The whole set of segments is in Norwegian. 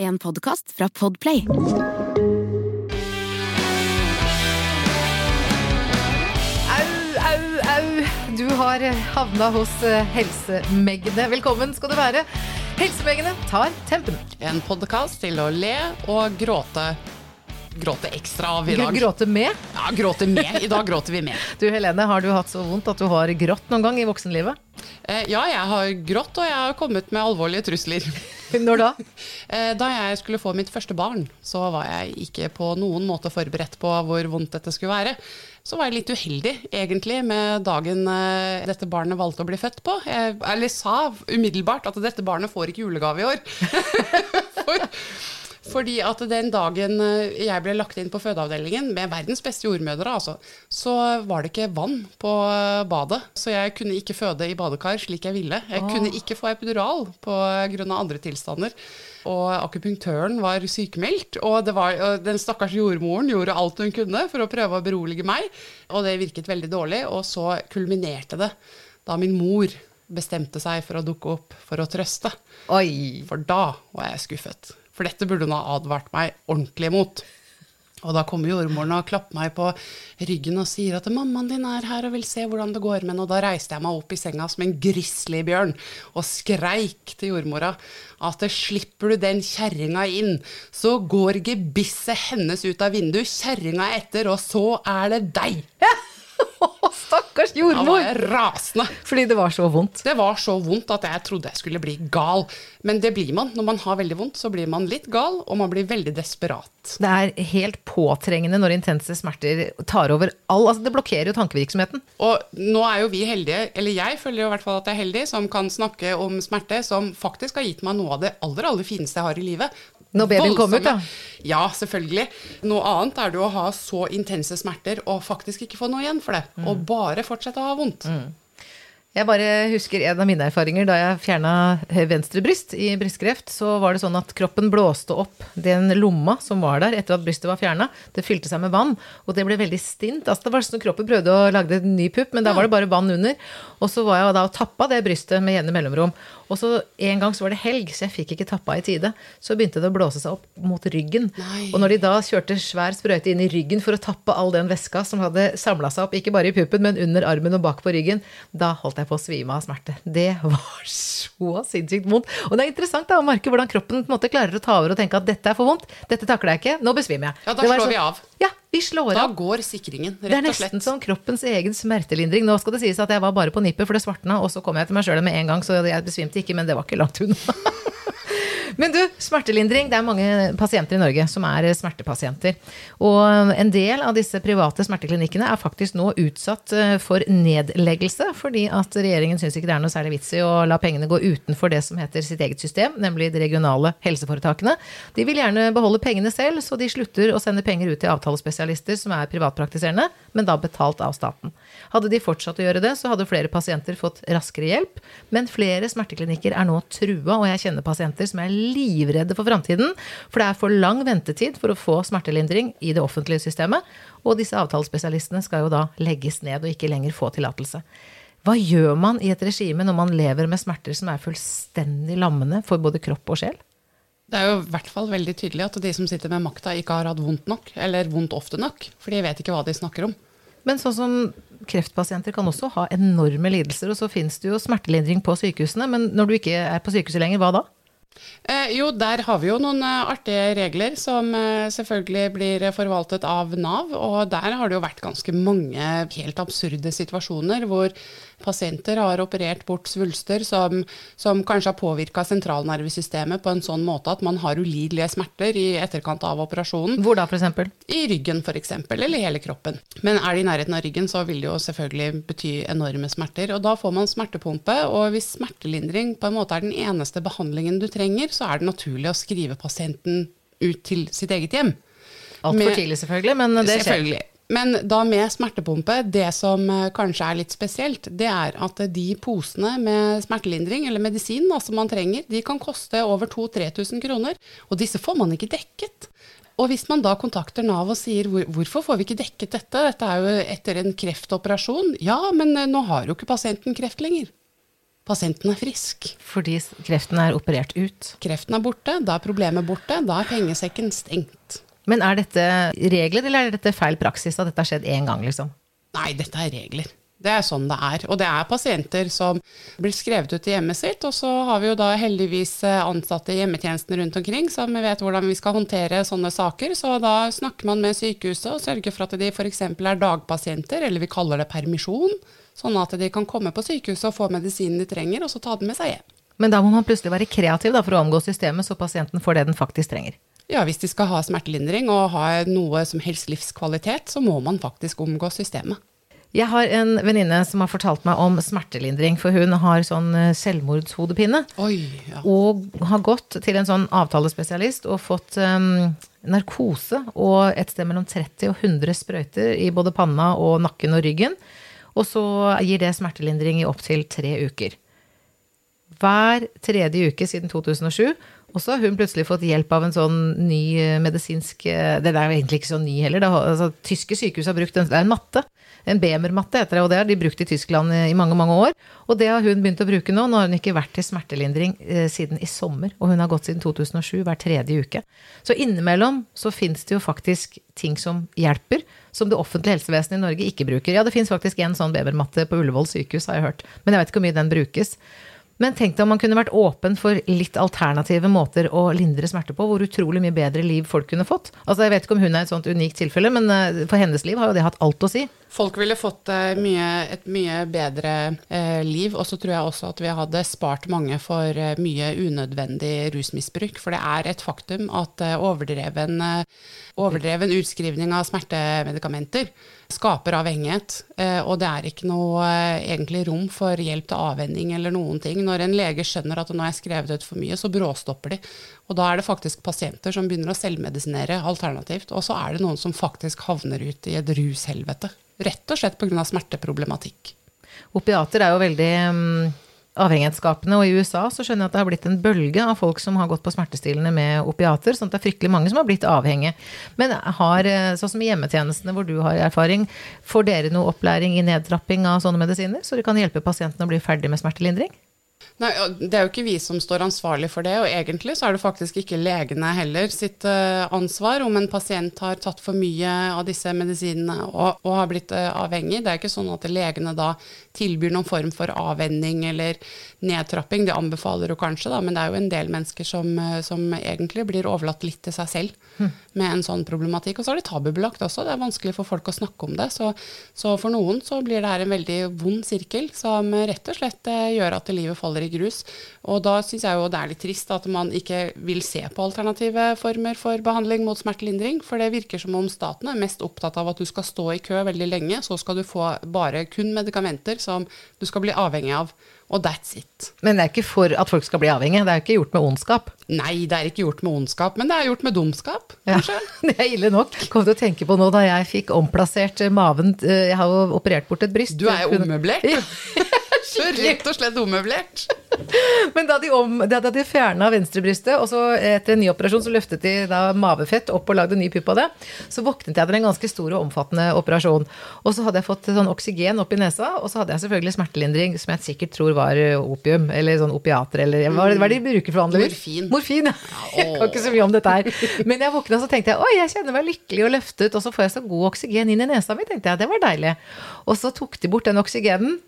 En podkast fra Podplay. Au, au, au. Du har havna hos helsemegene. Helsemeggene. Velkommen skal du være. Helsemeggene tar tempen. En podkast til å le og gråte. Gråte ekstra av i dag. Gråte med. Ja, gråte med. I dag gråter vi med. Du Helene, har du hatt så vondt at du har grått noen gang i voksenlivet? Eh, ja, jeg har grått, og jeg har kommet med alvorlige trusler. Når da? Eh, da jeg skulle få mitt første barn, så var jeg ikke på noen måte forberedt på hvor vondt dette skulle være. Så var jeg litt uheldig, egentlig, med dagen eh, dette barnet valgte å bli født på. Jeg, eller sa umiddelbart at dette barnet får ikke julegave i år. For, fordi at den dagen eh, jeg ble lagt inn på fødeavdelingen, med verdens beste jordmødre, altså, så var det ikke vann på eh, badet. Så jeg kunne ikke føde i badekar slik jeg ville. Jeg kunne ikke få epidural pga. andre tilstander. Og akupunktøren var sykemeldt, og, det var, og den stakkars jordmoren gjorde alt hun kunne for å prøve å berolige meg, og det virket veldig dårlig. Og så kulminerte det da min mor bestemte seg for å dukke opp for å trøste. Oi. For da var jeg skuffet. For dette burde hun ha advart meg ordentlig mot. Og da kommer jordmoren og klapper meg på ryggen og sier at 'mammaen din er her og vil se hvordan det går med henne'. Og da reiste jeg meg opp i senga som en grizzlybjørn og skreik til jordmora at 'slipper du den kjerringa inn, så går gebisset hennes ut av vinduet, kjerringa etter, og så er det deg'. Stakkars jordmor! Da var jeg rasende. Fordi det var så vondt. Det var så vondt at jeg trodde jeg skulle bli gal. Men det blir man. Når man har veldig vondt, så blir man litt gal, og man blir veldig desperat. Det er helt påtrengende når intense smerter tar over all Altså, det blokkerer jo tankevirksomheten. Og nå er jo vi heldige, eller jeg føler jo i hvert fall at jeg er heldig, som kan snakke om smerte som faktisk har gitt meg noe av det aller, aller fineste jeg har i livet. Når babyen kom ut, da. Ja, selvfølgelig. Noe annet er det å ha så intense smerter og faktisk ikke få noe igjen for det. Mm. Og bare fortsette å ha vondt. Jeg bare husker en av mine erfaringer da jeg fjerna venstre bryst i brystkreft. Så var det sånn at kroppen blåste opp den lomma som var der etter at brystet var fjerna. Det fylte seg med vann, og det ble veldig stint. Altså, det var sånn kroppen prøvde å lage en ny pupp, men da var det bare vann under. Og så var jeg da og tappa det brystet med jevne mellomrom. Og så en gang så var det helg, så jeg fikk ikke tappa i tide. Så begynte det å blåse seg opp mot ryggen. Nei. Og når de da kjørte svær sprøyte inn i ryggen for å tappe all den væska som hadde samla seg opp, ikke bare i puppen, men under armen og bak på ryggen, da holdt jeg på å svime av smerte. Det var så sinnssykt vondt. Og det er interessant da, å merke hvordan kroppen måte klarer å ta over og tenke at dette er for vondt, dette takler jeg ikke, nå besvimer jeg. Ja, da slår sånn- vi av. Ja, vi slår Da av. går sikringen, rett og slett. Det er nesten som kroppens egen smertelindring. Nå skal det sies at jeg var bare på nippet, for det svartna, og så kom jeg til meg sjøl med en gang, så jeg besvimte ikke, men det var ikke langt unna. Men du, smertelindring. Det er mange pasienter i Norge som er smertepasienter. Og en del av disse private smerteklinikkene er faktisk nå utsatt eh, for nedleggelse, fordi at regjeringen syns ikke det er noe særlig vits i å la pengene gå utenfor det som heter sitt eget system, nemlig de regionale helseforetakene. De vil gjerne beholde pengene selv, så de slutter å sende penger ut til avtalespesialister som er privatpraktiserende, men da betalt av staten. Hadde de fortsatt å gjøre det, så hadde flere pasienter fått raskere hjelp. Men flere smerteklinikker er nå trua, og jeg kjenner pasienter som er livredde for framtiden. For det er for lang ventetid for å få smertelindring i det offentlige systemet. Og disse avtalespesialistene skal jo da legges ned og ikke lenger få tillatelse. Hva gjør man i et regime når man lever med smerter som er fullstendig lammende for både kropp og sjel? Det er jo i hvert fall veldig tydelig at de som sitter med makta, ikke har hatt vondt nok, eller vondt ofte nok. For de vet ikke hva de snakker om. Men sånn som kreftpasienter kan også ha enorme lidelser, og så finnes det jo smertelindring på sykehusene. Men når du ikke er på sykehuset lenger, hva da? Eh, jo, der har vi jo noen eh, artige regler som eh, selvfølgelig blir forvaltet av Nav. Og der har det jo vært ganske mange helt absurde situasjoner hvor pasienter har operert bort svulster som, som kanskje har påvirka sentralnervesystemet på en sånn måte at man har ulidelige smerter i etterkant av operasjonen. Hvor da, f.eks.? I ryggen f.eks., eller hele kroppen. Men er det i nærheten av ryggen, så vil det jo selvfølgelig bety enorme smerter. Og da får man smertepumpe, og hvis smertelindring på en måte er den eneste behandlingen du trenger, så er det naturlig å skrive pasienten ut til sitt eget hjem. Altfor tidlig, selvfølgelig, men det skjer. Selvfølgelig. Men da med smertepumpe, det som eh, kanskje er litt spesielt, det er at de posene med smertelindring, eller medisin da, som man trenger, de kan koste over 2000-3000 kroner. Og disse får man ikke dekket. Og hvis man da kontakter Nav og sier hvor, hvorfor får vi ikke dekket dette, dette er jo etter en kreftoperasjon, ja, men eh, nå har jo ikke pasienten kreft lenger. pasienten er frisk. Fordi kreften er operert ut. Kreften er borte, da er problemet borte, da er pengesekken stengt. Men er dette regler, eller er dette feil praksis at dette har skjedd én gang, liksom? Nei, dette er regler. Det er sånn det er. Og det er pasienter som blir skrevet ut i hjemmet sitt, og så har vi jo da heldigvis eh, ansatte i hjemmetjenesten rundt omkring som vet hvordan vi skal håndtere sånne saker. Så da snakker man med sykehuset og sørger for at de f.eks. er dagpasienter, eller vi kaller det permisjon. Sånn at de kan komme på sykehuset og få medisinen de trenger, og så ta den med seg hjem. Men da må man plutselig være kreativ da, for å omgå systemet, så pasienten får det den faktisk trenger. Ja, hvis de skal ha smertelindring og ha noe som helst livskvalitet, så må man faktisk omgå systemet. Jeg har en venninne som har fortalt meg om smertelindring, for hun har sånn eh, selvmordshodepine. Oi, ja. Og har gått til en sånn avtalespesialist og fått um, narkose og et sted mellom 30 og 100 sprøyter i både panna og nakken og ryggen. Og så gir det smertelindring i opptil tre uker. Hver tredje uke siden 2007. Og så har hun plutselig fått hjelp av en sånn ny eh, medisinsk Den Det er egentlig ikke så ny heller. Det, altså, tyske sykehus har brukt en, det er en matte en BMR-matte heter det, og det har de brukt i Tyskland i mange mange år. Og det har hun begynt å bruke nå. Nå har hun ikke vært til smertelindring eh, siden i sommer, og hun har gått siden 2007 hver tredje uke. Så innimellom så fins det jo faktisk ting som hjelper, som det offentlige helsevesenet i Norge ikke bruker. Ja, det fins faktisk en sånn BMR-matte på Ullevål sykehus, har jeg hørt, men jeg vet ikke hvor mye den brukes. Men tenk deg om man kunne vært åpen for litt alternative måter å lindre smerte på. Hvor utrolig mye bedre liv folk kunne fått. Altså Jeg vet ikke om hun er et sånt unikt tilfelle, men eh, for hennes liv har jo det hatt alt å si. Folk ville fått eh, mye, et mye bedre eh, liv, og så tror jeg også at vi hadde spart mange for eh, mye unødvendig rusmisbruk. For det er et faktum at eh, overdreven, overdreven utskrivning av smertemedikamenter skaper avhengighet. Eh, og det er ikke noe eh, egentlig rom for hjelp til avvenning eller noen ting. Når en lege skjønner at nå har jeg skrevet ut for mye, så bråstopper de. Og da er det faktisk pasienter som begynner å selvmedisinere alternativt. Og så er det noen som faktisk havner ut i et rushelvete. Rett og slett pga. smerteproblematikk. Opiater er jo veldig um avhengighetsskapende. Og i USA så skjønner jeg at det har blitt en bølge av folk som har gått på smertestillende med opiater. sånn at det er fryktelig mange som har blitt avhengige. Men har, eh, sånn som i hjemmetjenestene hvor du har erfaring, får dere noe opplæring i nedtrapping av sånne medisiner? Så dere kan hjelpe pasientene å bli ferdig med smertelindring? Nei, Det er jo ikke vi som står ansvarlig for det, og egentlig så er det faktisk ikke legene heller sitt uh, ansvar om en pasient har tatt for mye av disse medisinene og, og har blitt uh, avhengig. Det er ikke sånn at legene da tilbyr noen form for avvenning eller nedtrapping. Det anbefaler jo kanskje, da, men det er jo en del mennesker som, uh, som egentlig blir overlatt litt til seg selv hm. med en sånn problematikk. Og så er det tabubelagt også, det er vanskelig for folk å snakke om det. Så, så for noen så blir det her en veldig vond sirkel som rett og slett gjør at livet faller i grus. Og da syns jeg jo det er litt trist at man ikke vil se på alternative former for behandling mot smertelindring. For det virker som om staten er mest opptatt av at du skal stå i kø veldig lenge, så skal du få bare kun medikamenter som du skal bli avhengig av. Og that's it. Men det er ikke for at folk skal bli avhengige? Det er ikke gjort med ondskap? Nei, det er ikke gjort med ondskap, men det er gjort med dumskap, kanskje. Ja, det er ille nok. Kom til å tenke på nå da jeg fikk omplassert maven eh, Jeg har jo operert bort et bryst. Du er jo ommøblert, du. Rett og slett ommøblert. Men da de, om, da de fjerna venstrebrystet, og så etter en ny operasjon så løftet de da mavefett opp og lagde en ny pupp av det, så våknet jeg etter en ganske stor og omfattende operasjon. Og så hadde jeg fått sånn oksygen opp i nesa, og så hadde jeg selvfølgelig smertelindring, som jeg sikkert tror var opium, eller sånn opiater, eller hva er det de bruker for vanligvis? Morfin. Morfin, ja. Jeg kan ikke så mye om dette her. Men jeg våkna så tenkte jeg oi, jeg kjenner meg lykkelig og løftet, og så får jeg så god oksygen inn i nesa mi, tenkte jeg. Det var deilig. Og så tok de bort den oksygenen.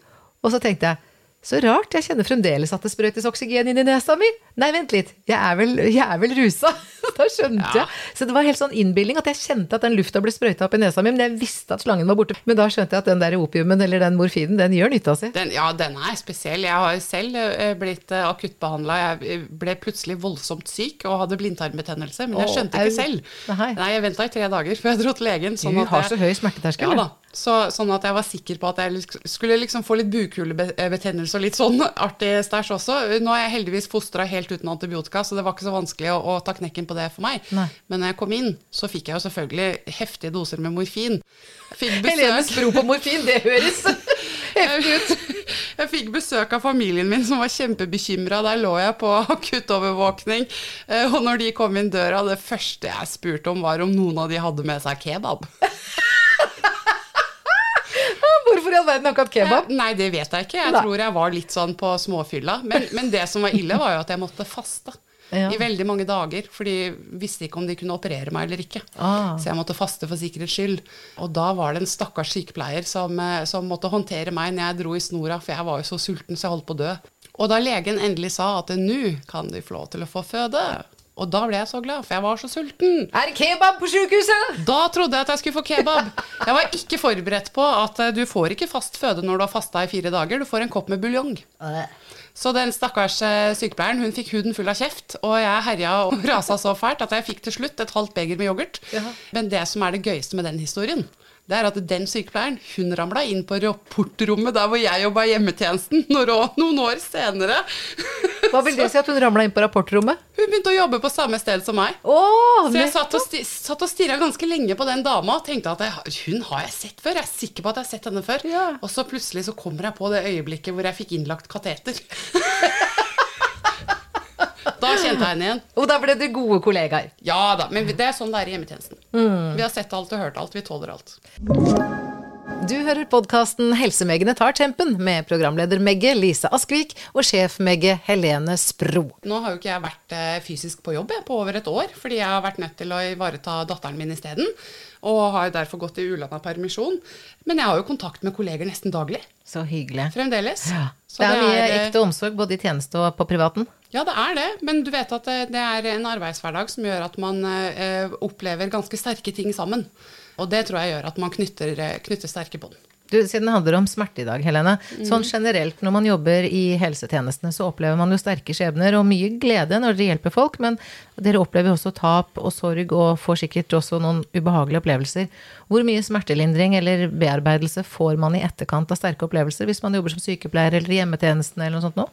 Og så tenkte jeg så rart, jeg kjenner fremdeles at det sprøytes oksygen inn i nesa mi. Nei, vent litt, jeg er vel, jeg er vel rusa. da skjønte ja. jeg. Så det var helt sånn innbilning at jeg kjente at den lufta ble sprøyta opp i nesa mi, men jeg visste at slangen var borte. Men da skjønte jeg at den der opiumen eller den morfinen, den gjør nytta si. Den, ja, den er spesiell. Jeg har selv eh, blitt uh, akuttbehandla. Jeg ble plutselig voldsomt syk og hadde blindtarmbetennelse, men jeg skjønte ikke selv. Nei, jeg venta i tre dager før jeg dro til legen. Sånn du har så høy smerteterskel. Ja da. Så, sånn at jeg var sikker på at jeg skulle liksom få litt bukhulebetennelse og litt sånn artig stæsj også. Nå er jeg heldigvis fostra helt uten antibiotika, så det var ikke så vanskelig å, å ta knekken på det for meg. Nei. Men når jeg kom inn, så fikk jeg jo selvfølgelig heftige doser med morfin. Fikk Helenes bro på morfin, det høres heftig ut. Jeg fikk besøk av familien min som var kjempebekymra. Der lå jeg på akuttovervåkning. Eh, og når de kom inn døra, det første jeg spurte om, var om noen av de hadde med seg kebab. Hvorfor i all verden akkurat kebab? Eh, Nei, det vet jeg ikke. Jeg Nei. tror jeg var litt sånn på småfylla. Men, men det som var ille, var jo at jeg måtte faste. Ja. I veldig mange dager, for de visste ikke om de kunne operere meg eller ikke. Ah. Så jeg måtte faste for sikkerhets skyld. Og da var det en stakkars sykepleier som, eh, som måtte håndtere meg når jeg dro i snora, for jeg var jo så sulten så jeg holdt på å dø. Og da legen endelig sa at nå kan de få lov til å få føde, og da ble jeg så glad, for jeg var så sulten. Er det kebab på sjukehuset? Da trodde jeg at jeg skulle få kebab. Jeg var ikke forberedt på at eh, du får ikke fast føde når du har fasta i fire dager. Du får en kopp med buljong. Så den stakkars eh, sykepleieren hun fikk huden full av kjeft, og jeg herja og rasa så fælt at jeg fikk til slutt et halvt beger med yoghurt. Men det som er det gøyeste med den historien, det er at den sykepleieren hun ramla inn på rapportrommet der hvor jeg jobba i hjemmetjenesten noen år senere. Hva vil det si at hun ramla inn på rapportrommet? Hun begynte å jobbe på samme sted som meg. Oh, Så jeg satt og, sti satt og stirra ganske lenge på den dama og tenkte at jeg, hun har jeg sett før. Jeg er sikker på at jeg har sett henne før. Ja. Og så plutselig så kommer jeg på det øyeblikket hvor jeg fikk innlagt kateter. da kjente jeg henne igjen. Og da ble dere gode kollegaer. Ja da, men det er sånn det er i hjemmetjenesten. Mm. Vi har sett alt og hørt alt. Vi tåler alt. Du hører podkasten Helsemeggene tar tempen med programleder Megge Lise Askvik og sjef Megge Helene Spro. Nå har jo ikke jeg vært eh, fysisk på jobb jeg, på over et år, fordi jeg har vært nødt til å ivareta datteren min isteden. Og har derfor gått i ulanda permisjon. Men jeg har jo kontakt med kolleger nesten daglig. Så hyggelig. Fremdeles. Ja. Så Det er mye eh, ekte omsorg både i tjeneste og på privaten. Ja, det er det. Men du vet at det, det er en arbeidshverdag som gjør at man eh, opplever ganske sterke ting sammen. Og det tror jeg gjør at man knytter, eh, knytter sterke bånd. Du, siden det handler om smerte i dag, Helene. Sånn generelt når man jobber i helsetjenestene, så opplever man jo sterke skjebner og mye glede når dere hjelper folk, men dere opplever også tap og sorg og får sikkert også noen ubehagelige opplevelser. Hvor mye smertelindring eller bearbeidelse får man i etterkant av sterke opplevelser hvis man jobber som sykepleier eller i hjemmetjenesten eller noe sånt nå?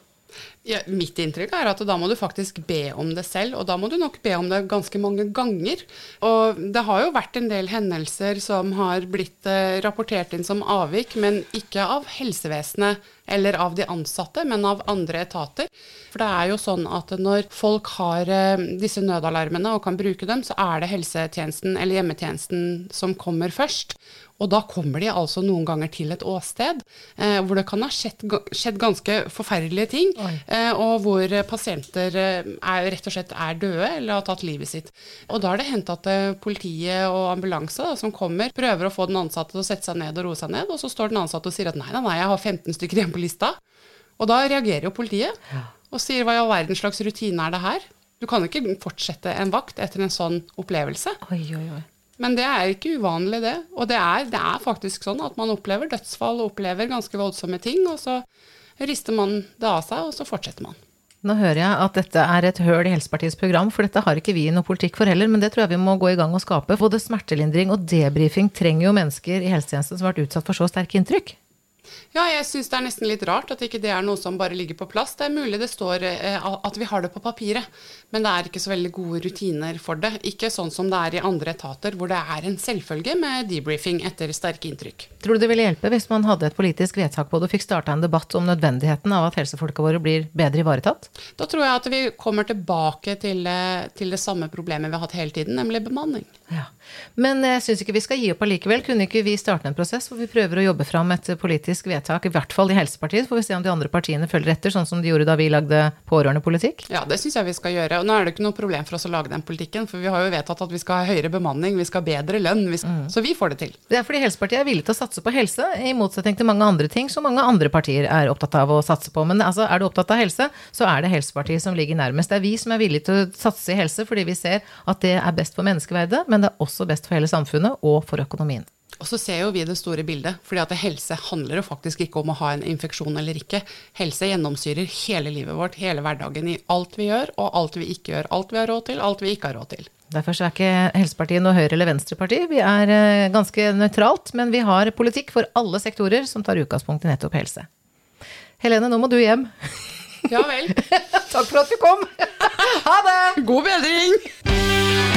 Ja, mitt inntrykk er at da må du faktisk be om det selv, og da må du nok be om det ganske mange ganger. Og det har jo vært en del hendelser som har blitt eh, rapportert inn som avvik, men ikke av helsevesenet eller av de ansatte, men av andre etater. For det er jo sånn at når folk har eh, disse nødalarmene og kan bruke dem, så er det helsetjenesten eller hjemmetjenesten som kommer først. Og da kommer de altså noen ganger til et åsted eh, hvor det kan ha skjedd, skjedd ganske forferdelige ting, eh, og hvor pasienter eh, er, rett og slett er døde eller har tatt livet sitt. Og da er det hendt at eh, politiet og ambulanse da, som kommer, prøver å få den ansatte til å sette seg ned og roe seg ned, og så står den ansatte og sier at nei, nei, nei, jeg har 15 stykker igjen på lista. Og da reagerer jo politiet og sier hva i all verden slags rutine er det her? Du kan ikke fortsette en vakt etter en sånn opplevelse. Oi, oi, oi. Men det er ikke uvanlig, det. Og det er, det er faktisk sånn at man opplever dødsfall, opplever ganske voldsomme ting, og så rister man det av seg, og så fortsetter man. Nå hører jeg at dette er et høl i Helsepartiets program, for dette har ikke vi noe politikk for heller, men det tror jeg vi må gå i gang og skape. Både smertelindring og debrifing trenger jo mennesker i helsetjenesten som har vært utsatt for så sterke inntrykk. Ja, jeg syns det er nesten litt rart at ikke det er noe som bare ligger på plass. Det er mulig det står eh, at vi har det på papiret, men det er ikke så veldig gode rutiner for det. Ikke sånn som det er i andre etater, hvor det er en selvfølge med debriefing etter sterke inntrykk. Tror du det ville hjelpe hvis man hadde et politisk vedtak på det og fikk starta en debatt om nødvendigheten av at helsefolka våre blir bedre ivaretatt? Da tror jeg at vi kommer tilbake til, eh, til det samme problemet vi har hatt hele tiden, nemlig bemanning. Ja. Men jeg syns ikke vi skal gi opp allikevel. Kunne ikke vi starte en prosess hvor vi prøver å jobbe fram et politisk vedtak, i hvert fall i Helsepartiet, får vi se om de andre partiene følger etter, sånn som de gjorde da vi lagde pårørendepolitikk? Ja, det syns jeg vi skal gjøre. Og nå er det ikke noe problem for oss å lage den politikken, for vi har jo vedtatt at vi skal ha høyere bemanning, vi skal ha bedre lønn. Vi skal, Så vi får det til. Det er fordi Helsepartiet er villig til å satse på helse, i motsetning til mange andre ting som mange andre partier er opptatt av å satse på. Men altså, er du opptatt av helse, så er det Helsepartiet som ligger nærmest. Det er vi som er villige til å satse i helse fordi vi ser at det er best for menneskeverdet, men det er også best for hele samfunnet og for økonomien. Og så ser jo vi det store bildet, fordi at helse handler jo faktisk ikke om å ha en infeksjon eller ikke. Helse gjennomsyrer hele livet vårt, hele hverdagen, i alt vi gjør og alt vi ikke gjør. Alt vi har råd til, alt vi ikke har råd til. Derfor er ikke Helsepartiet noe høyre- eller venstreparti. Vi er eh, ganske nøytralt, men vi har politikk for alle sektorer som tar utgangspunkt i nettopp helse. Helene, nå må du hjem. Ja vel. Takk for at du kom! Ha det! God bedring!